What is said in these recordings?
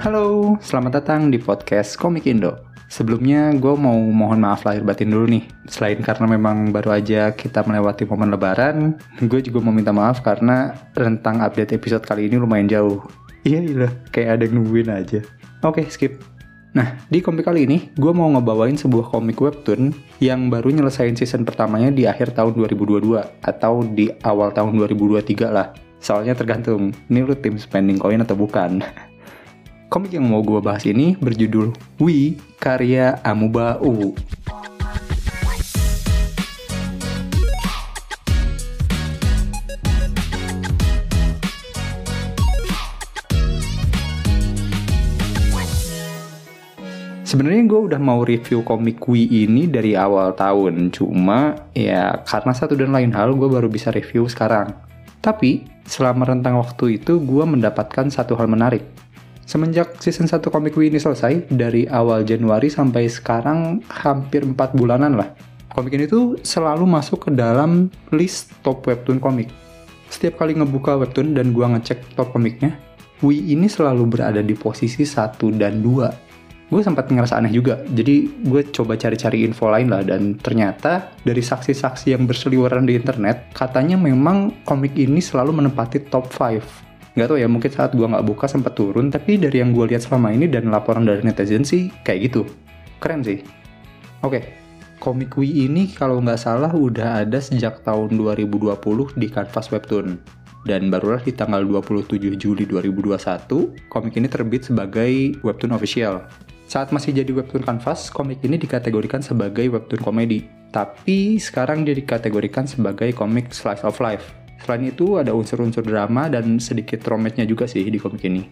Halo, selamat datang di podcast Komik Indo. Sebelumnya gue mau mohon maaf lahir batin dulu nih. Selain karena memang baru aja kita melewati momen lebaran, gue juga mau minta maaf karena rentang update episode kali ini lumayan jauh. Iya iya, kayak ada yang nungguin aja. Oke, skip. Nah, di komik kali ini, gue mau ngebawain sebuah komik webtoon yang baru nyelesain season pertamanya di akhir tahun 2022 atau di awal tahun 2023 lah. Soalnya tergantung, ini lu tim spending coin atau bukan. Komik yang mau gue bahas ini berjudul We karya Amuba U. Sebenarnya gue udah mau review komik Wii ini dari awal tahun, cuma ya karena satu dan lain hal gue baru bisa review sekarang. Tapi selama rentang waktu itu gue mendapatkan satu hal menarik, Semenjak season 1 komik Wii ini selesai, dari awal Januari sampai sekarang hampir 4 bulanan lah. Komik ini tuh selalu masuk ke dalam list top webtoon komik. Setiap kali ngebuka webtoon dan gua ngecek top komiknya, Wii ini selalu berada di posisi 1 dan 2. Gue sempat ngerasa aneh juga, jadi gue coba cari-cari info lain lah dan ternyata dari saksi-saksi yang berseliweran di internet, katanya memang komik ini selalu menempati top 5 nggak tau ya mungkin saat gue nggak buka sempat turun tapi dari yang gue lihat selama ini dan laporan dari netizen sih kayak gitu. Keren sih. Oke komik Wii ini kalau nggak salah udah ada sejak tahun 2020 di kanvas webtoon. Dan barulah di tanggal 27 Juli 2021 komik ini terbit sebagai webtoon official. Saat masih jadi webtoon kanvas komik ini dikategorikan sebagai webtoon komedi. Tapi sekarang dia dikategorikan sebagai komik slice of life Selain itu ada unsur-unsur drama dan sedikit rometnya juga sih di komik ini.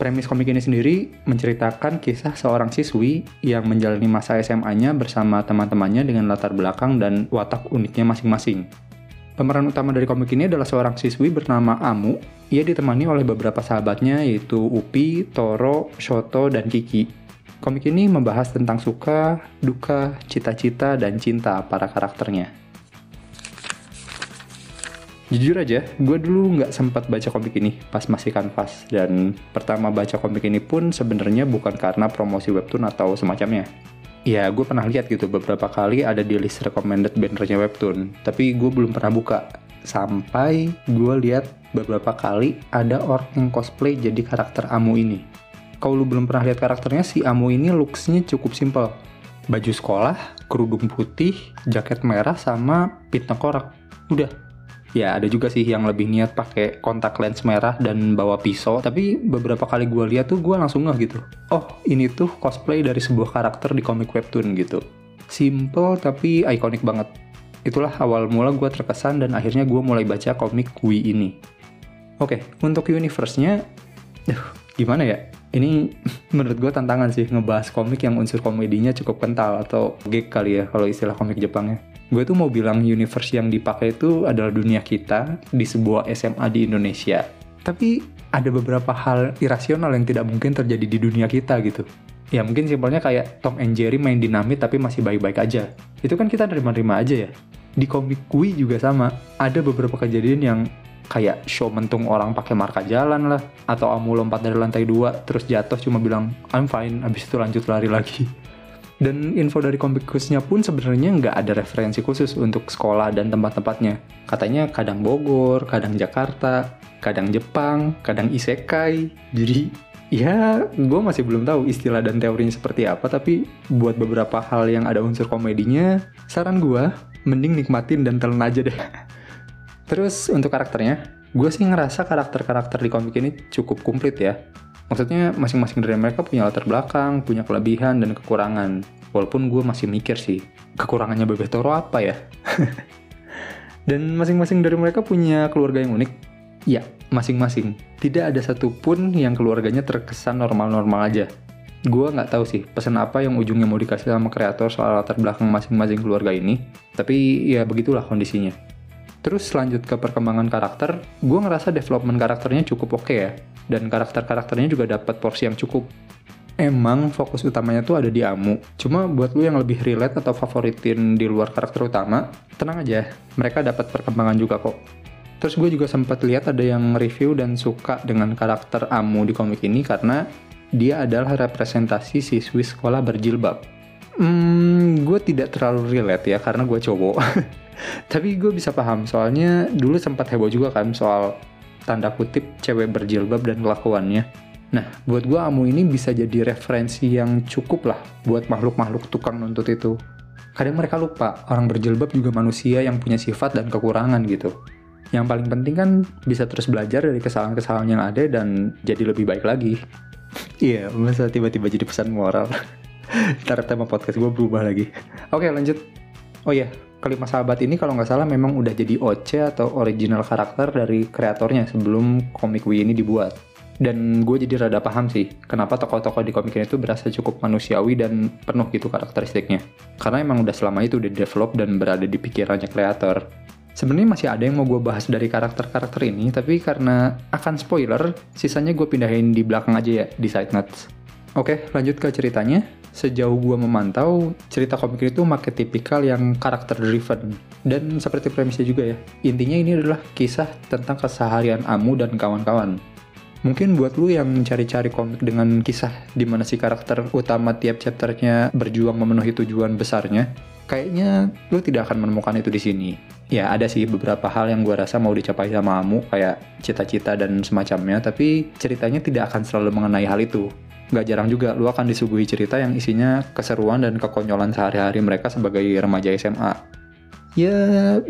Premis komik ini sendiri menceritakan kisah seorang siswi yang menjalani masa SMA-nya bersama teman-temannya dengan latar belakang dan watak uniknya masing-masing. Pemeran utama dari komik ini adalah seorang siswi bernama Amu. Ia ditemani oleh beberapa sahabatnya yaitu Upi, Toro, Shoto, dan Kiki. Komik ini membahas tentang suka, duka, cita-cita, dan cinta para karakternya. Jujur aja, gue dulu nggak sempat baca komik ini pas masih kanvas. Dan pertama baca komik ini pun sebenarnya bukan karena promosi webtoon atau semacamnya. Ya, gue pernah lihat gitu beberapa kali ada di list recommended bannernya webtoon. Tapi gue belum pernah buka. Sampai gue lihat beberapa kali ada orang yang cosplay jadi karakter Amu ini. Kalau lu belum pernah lihat karakternya, si Amu ini looksnya cukup simple. Baju sekolah, kerudung putih, jaket merah, sama pita korak. Udah, ya ada juga sih yang lebih niat pakai kontak lens merah dan bawa pisau. Tapi beberapa kali gue lihat tuh gue langsung ngeh gitu. Oh ini tuh cosplay dari sebuah karakter di komik webtoon gitu. Simple tapi ikonik banget. Itulah awal mula gue terkesan dan akhirnya gue mulai baca komik Kui ini. Oke untuk universe-nya gimana ya ini menurut gue tantangan sih ngebahas komik yang unsur komedinya cukup kental atau gag kali ya kalau istilah komik Jepangnya gue tuh mau bilang universe yang dipakai itu adalah dunia kita di sebuah SMA di Indonesia. Tapi ada beberapa hal irasional yang tidak mungkin terjadi di dunia kita gitu. Ya mungkin simpelnya kayak Tom and Jerry main dinamit tapi masih baik-baik aja. Itu kan kita nerima-nerima aja ya. Di komik gue juga sama. Ada beberapa kejadian yang kayak show mentung orang pakai marka jalan lah. Atau Amu lompat dari lantai dua terus jatuh cuma bilang I'm fine. Abis itu lanjut lari lagi. Dan info dari komik khususnya pun sebenarnya nggak ada referensi khusus untuk sekolah dan tempat-tempatnya. Katanya kadang Bogor, kadang Jakarta, kadang Jepang, kadang Isekai. Jadi ya gue masih belum tahu istilah dan teorinya seperti apa, tapi buat beberapa hal yang ada unsur komedinya, saran gue mending nikmatin dan telan aja deh. Terus untuk karakternya, gue sih ngerasa karakter-karakter di komik ini cukup komplit ya. Maksudnya masing-masing dari mereka punya latar belakang, punya kelebihan dan kekurangan. Walaupun gue masih mikir sih, kekurangannya Bebek Toro apa ya? dan masing-masing dari mereka punya keluarga yang unik. Ya, masing-masing. Tidak ada satupun yang keluarganya terkesan normal-normal aja. Gue nggak tahu sih pesan apa yang ujungnya mau dikasih sama kreator soal latar belakang masing-masing keluarga ini. Tapi ya begitulah kondisinya. Terus lanjut ke perkembangan karakter, gue ngerasa development karakternya cukup oke okay ya, dan karakter-karakternya juga dapat porsi yang cukup. Emang fokus utamanya tuh ada di Amu, cuma buat lu yang lebih relate atau favoritin di luar karakter utama, tenang aja, mereka dapat perkembangan juga kok. Terus gue juga sempat lihat ada yang review dan suka dengan karakter Amu di komik ini karena dia adalah representasi siswi sekolah berjilbab. Hmm, gue tidak terlalu relate ya karena gue cowok. Tapi gue bisa paham soalnya dulu sempat heboh juga kan soal tanda kutip cewek berjilbab dan kelakuannya. Nah, buat gue Amu ini bisa jadi referensi yang cukup lah buat makhluk-makhluk tukang nuntut itu. Kadang mereka lupa, orang berjilbab juga manusia yang punya sifat dan kekurangan gitu. Yang paling penting kan bisa terus belajar dari kesalahan-kesalahan yang ada dan jadi lebih baik lagi. Iya, yeah, masa tiba-tiba jadi pesan moral. Ntar tema podcast gue berubah lagi. Oke, lanjut. Oh iya, kelima sahabat ini kalau nggak salah memang udah jadi OC atau original karakter dari kreatornya sebelum komik Wii ini dibuat. Dan gue jadi rada paham sih, kenapa tokoh-tokoh di komik ini tuh berasa cukup manusiawi dan penuh gitu karakteristiknya. Karena emang udah selama itu udah develop dan berada di pikirannya kreator. Sebenarnya masih ada yang mau gue bahas dari karakter-karakter ini, tapi karena akan spoiler, sisanya gue pindahin di belakang aja ya, di side notes. Oke, lanjut ke ceritanya. Sejauh gue memantau, cerita komik itu make tipikal yang karakter driven. Dan seperti premisnya juga ya, intinya ini adalah kisah tentang keseharian Amu dan kawan-kawan. Mungkin buat lu yang cari-cari komik dengan kisah di mana si karakter utama tiap chapternya berjuang memenuhi tujuan besarnya, kayaknya lu tidak akan menemukan itu di sini. Ya ada sih beberapa hal yang gue rasa mau dicapai sama kamu kayak cita-cita dan semacamnya, tapi ceritanya tidak akan selalu mengenai hal itu. Gak jarang juga lu akan disuguhi cerita yang isinya keseruan dan kekonyolan sehari-hari mereka sebagai remaja SMA ya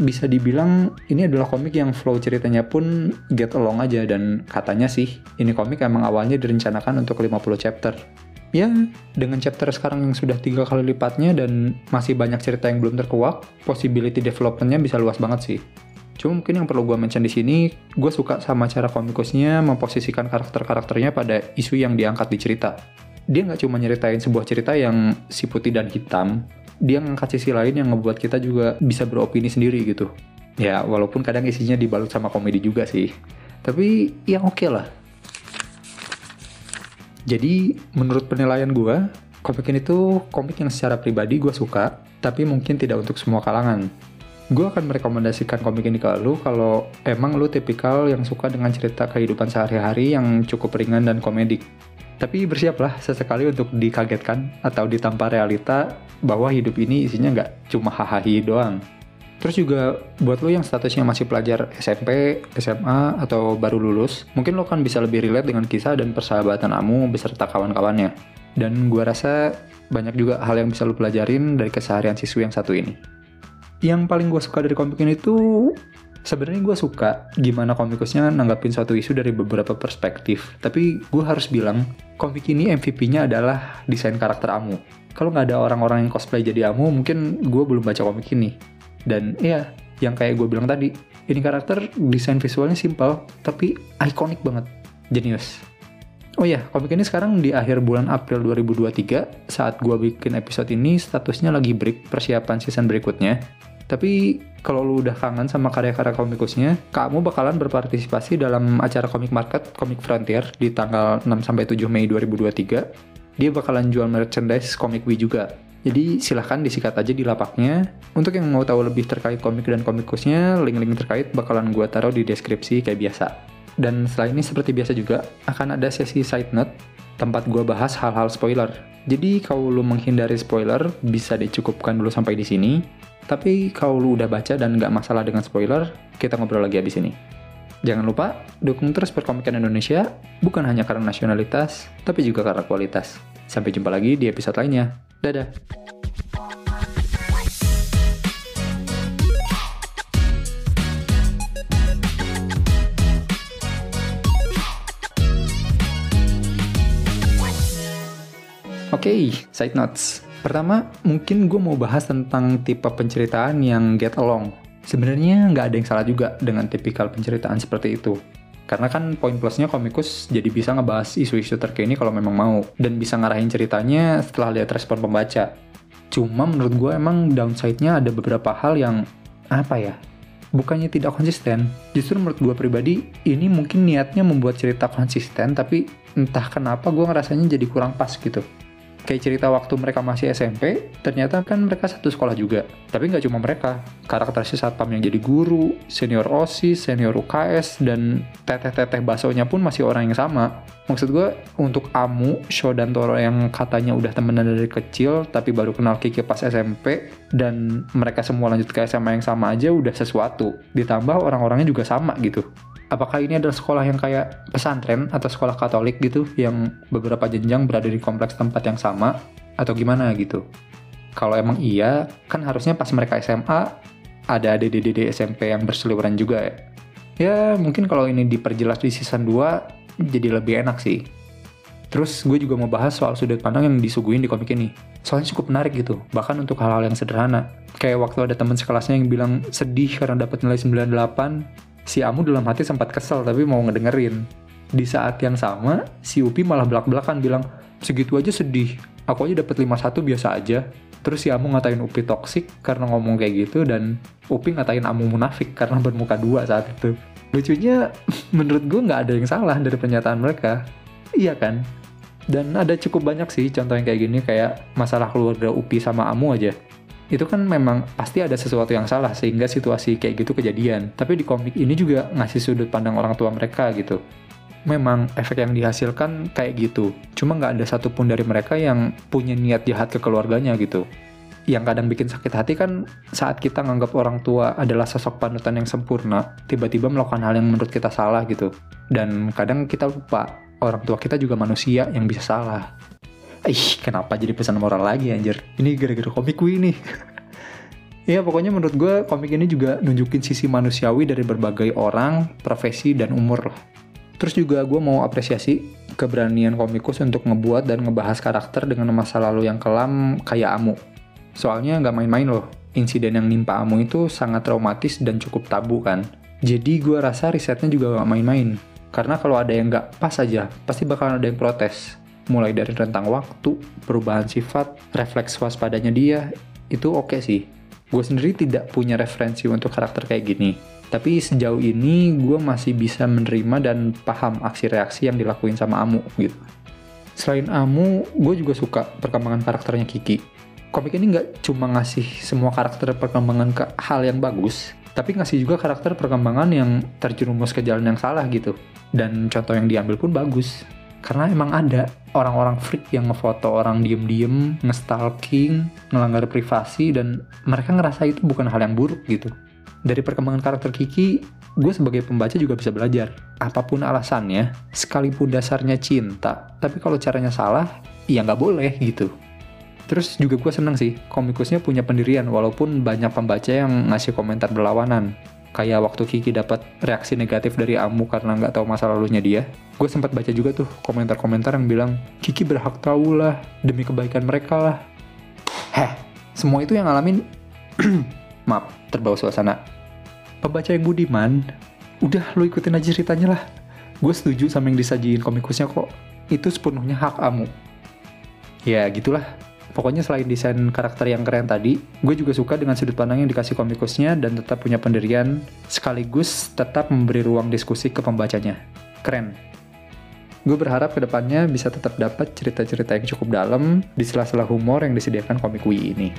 bisa dibilang ini adalah komik yang flow ceritanya pun get along aja dan katanya sih ini komik emang awalnya direncanakan untuk 50 chapter. Ya, dengan chapter sekarang yang sudah tiga kali lipatnya dan masih banyak cerita yang belum terkuak, possibility developmentnya bisa luas banget sih. Cuma mungkin yang perlu gue mention di sini, gue suka sama cara komikusnya memposisikan karakter-karakternya pada isu yang diangkat di cerita. Dia nggak cuma nyeritain sebuah cerita yang si putih dan hitam, dia ngangkat sisi lain yang ngebuat kita juga bisa beropini sendiri gitu. Ya, walaupun kadang isinya dibalut sama komedi juga sih. Tapi yang oke okay lah. Jadi, menurut penilaian gue, komik ini tuh komik yang secara pribadi gue suka, tapi mungkin tidak untuk semua kalangan. Gue akan merekomendasikan komik ini ke lu kalau emang lu tipikal yang suka dengan cerita kehidupan sehari-hari yang cukup ringan dan komedik. Tapi bersiaplah sesekali untuk dikagetkan atau ditampa realita bahwa hidup ini isinya nggak cuma hahaha doang. Terus juga buat lo yang statusnya masih pelajar SMP, SMA, atau baru lulus, mungkin lo kan bisa lebih relate dengan kisah dan persahabatan Amu beserta kawan-kawannya. Dan gue rasa banyak juga hal yang bisa lo pelajarin dari keseharian siswi yang satu ini. Yang paling gue suka dari komik ini tuh Sebenarnya gue suka gimana komikusnya nanggapin suatu isu dari beberapa perspektif. Tapi gue harus bilang, komik ini MVP-nya adalah desain karakter Amu. Kalau nggak ada orang-orang yang cosplay jadi Amu, mungkin gue belum baca komik ini. Dan iya, yang kayak gue bilang tadi, ini karakter desain visualnya simple, tapi ikonik banget. Genius. Oh iya, komik ini sekarang di akhir bulan April 2023, saat gue bikin episode ini, statusnya lagi break persiapan season berikutnya. Tapi kalau lu udah kangen sama karya-karya komikusnya, kamu bakalan berpartisipasi dalam acara Comic Market Comic Frontier di tanggal 6-7 Mei 2023. Dia bakalan jual merchandise komik Wii juga. Jadi silahkan disikat aja di lapaknya. Untuk yang mau tahu lebih terkait komik dan komikusnya, link-link terkait bakalan gue taruh di deskripsi kayak biasa. Dan setelah ini seperti biasa juga, akan ada sesi side note, tempat gue bahas hal-hal spoiler. Jadi kalau lu menghindari spoiler, bisa dicukupkan dulu sampai di sini. Tapi kalau lu udah baca dan nggak masalah dengan spoiler, kita ngobrol lagi abis ini. Jangan lupa, dukung terus perkomikan Indonesia, bukan hanya karena nasionalitas, tapi juga karena kualitas. Sampai jumpa lagi di episode lainnya. Dadah! Oke, okay, side notes. Pertama, mungkin gue mau bahas tentang tipe penceritaan yang get along. Sebenarnya nggak ada yang salah juga dengan tipikal penceritaan seperti itu. Karena kan poin plusnya komikus jadi bisa ngebahas isu-isu terkini kalau memang mau. Dan bisa ngarahin ceritanya setelah lihat respon pembaca. Cuma menurut gue emang downside-nya ada beberapa hal yang, apa ya, bukannya tidak konsisten. Justru menurut gue pribadi, ini mungkin niatnya membuat cerita konsisten, tapi entah kenapa gue ngerasanya jadi kurang pas gitu. Kayak cerita waktu mereka masih SMP, ternyata kan mereka satu sekolah juga. Tapi nggak cuma mereka, karakter si Satpam yang jadi guru, senior OSIS, senior UKS, dan teteh-teteh basonya pun masih orang yang sama. Maksud gue, untuk Amu, Sho, dan Toro yang katanya udah temenan dari kecil, tapi baru kenal Kiki pas SMP, dan mereka semua lanjut ke SMA yang sama aja udah sesuatu. Ditambah orang-orangnya juga sama gitu apakah ini adalah sekolah yang kayak pesantren atau sekolah katolik gitu yang beberapa jenjang berada di kompleks tempat yang sama atau gimana gitu kalau emang iya kan harusnya pas mereka SMA ada adik-adik SMP yang berseliweran juga ya ya mungkin kalau ini diperjelas di season 2 jadi lebih enak sih Terus gue juga mau bahas soal sudut pandang yang disuguhin di komik ini. Soalnya cukup menarik gitu, bahkan untuk hal-hal yang sederhana. Kayak waktu ada teman sekelasnya yang bilang sedih karena dapat nilai 98, si Amu dalam hati sempat kesel tapi mau ngedengerin. Di saat yang sama, si Upi malah belak-belakan bilang, segitu aja sedih, aku aja dapat 51 biasa aja. Terus si Amu ngatain Upi toksik karena ngomong kayak gitu dan Upi ngatain Amu munafik karena bermuka dua saat itu. Lucunya, menurut gue nggak ada yang salah dari pernyataan mereka. Iya kan? Dan ada cukup banyak sih contoh yang kayak gini, kayak masalah keluarga Upi sama Amu aja itu kan memang pasti ada sesuatu yang salah sehingga situasi kayak gitu kejadian. Tapi di komik ini juga ngasih sudut pandang orang tua mereka gitu. Memang efek yang dihasilkan kayak gitu. Cuma nggak ada satupun dari mereka yang punya niat jahat ke keluarganya gitu. Yang kadang bikin sakit hati kan saat kita nganggap orang tua adalah sosok panutan yang sempurna, tiba-tiba melakukan hal yang menurut kita salah gitu. Dan kadang kita lupa, orang tua kita juga manusia yang bisa salah. Ih, kenapa jadi pesan moral lagi anjir? Ini gara-gara komik gue nih. ya pokoknya menurut gue komik ini juga nunjukin sisi manusiawi dari berbagai orang, profesi, dan umur. Terus juga gue mau apresiasi keberanian komikus untuk ngebuat dan ngebahas karakter dengan masa lalu yang kelam kayak Amu. Soalnya nggak main-main loh, insiden yang nimpa Amu itu sangat traumatis dan cukup tabu kan. Jadi gue rasa risetnya juga nggak main-main. Karena kalau ada yang nggak pas aja, pasti bakalan ada yang protes mulai dari rentang waktu, perubahan sifat, refleks waspadanya dia, itu oke okay sih. Gue sendiri tidak punya referensi untuk karakter kayak gini. Tapi sejauh ini gue masih bisa menerima dan paham aksi reaksi yang dilakuin sama Amu gitu. Selain Amu, gue juga suka perkembangan karakternya Kiki. Komik ini nggak cuma ngasih semua karakter perkembangan ke hal yang bagus, tapi ngasih juga karakter perkembangan yang terjerumus ke jalan yang salah gitu. Dan contoh yang diambil pun bagus karena emang ada orang-orang freak yang ngefoto orang diem-diem, ngestalking, ngelanggar privasi, dan mereka ngerasa itu bukan hal yang buruk gitu. Dari perkembangan karakter Kiki, gue sebagai pembaca juga bisa belajar. Apa pun alasannya, sekalipun dasarnya cinta, tapi kalau caranya salah, ya nggak boleh gitu. Terus juga gue seneng sih, komikusnya punya pendirian walaupun banyak pembaca yang ngasih komentar berlawanan kayak waktu Kiki dapat reaksi negatif dari Amu karena nggak tahu masa lalunya dia gue sempat baca juga tuh komentar-komentar yang bilang Kiki berhak tahu lah demi kebaikan mereka lah. Heh semua itu yang ngalamin maaf terbawa suasana. Pembaca yang budiman udah lo ikutin aja ceritanya lah. Gue setuju sama yang disajiin komikusnya kok. Itu sepenuhnya hak Amu. Ya gitulah Pokoknya selain desain karakter yang keren tadi, gue juga suka dengan sudut pandang yang dikasih komikusnya dan tetap punya pendirian, sekaligus tetap memberi ruang diskusi ke pembacanya. Keren. Gue berharap ke depannya bisa tetap dapat cerita-cerita yang cukup dalam di sela-sela humor yang disediakan komik Wii ini.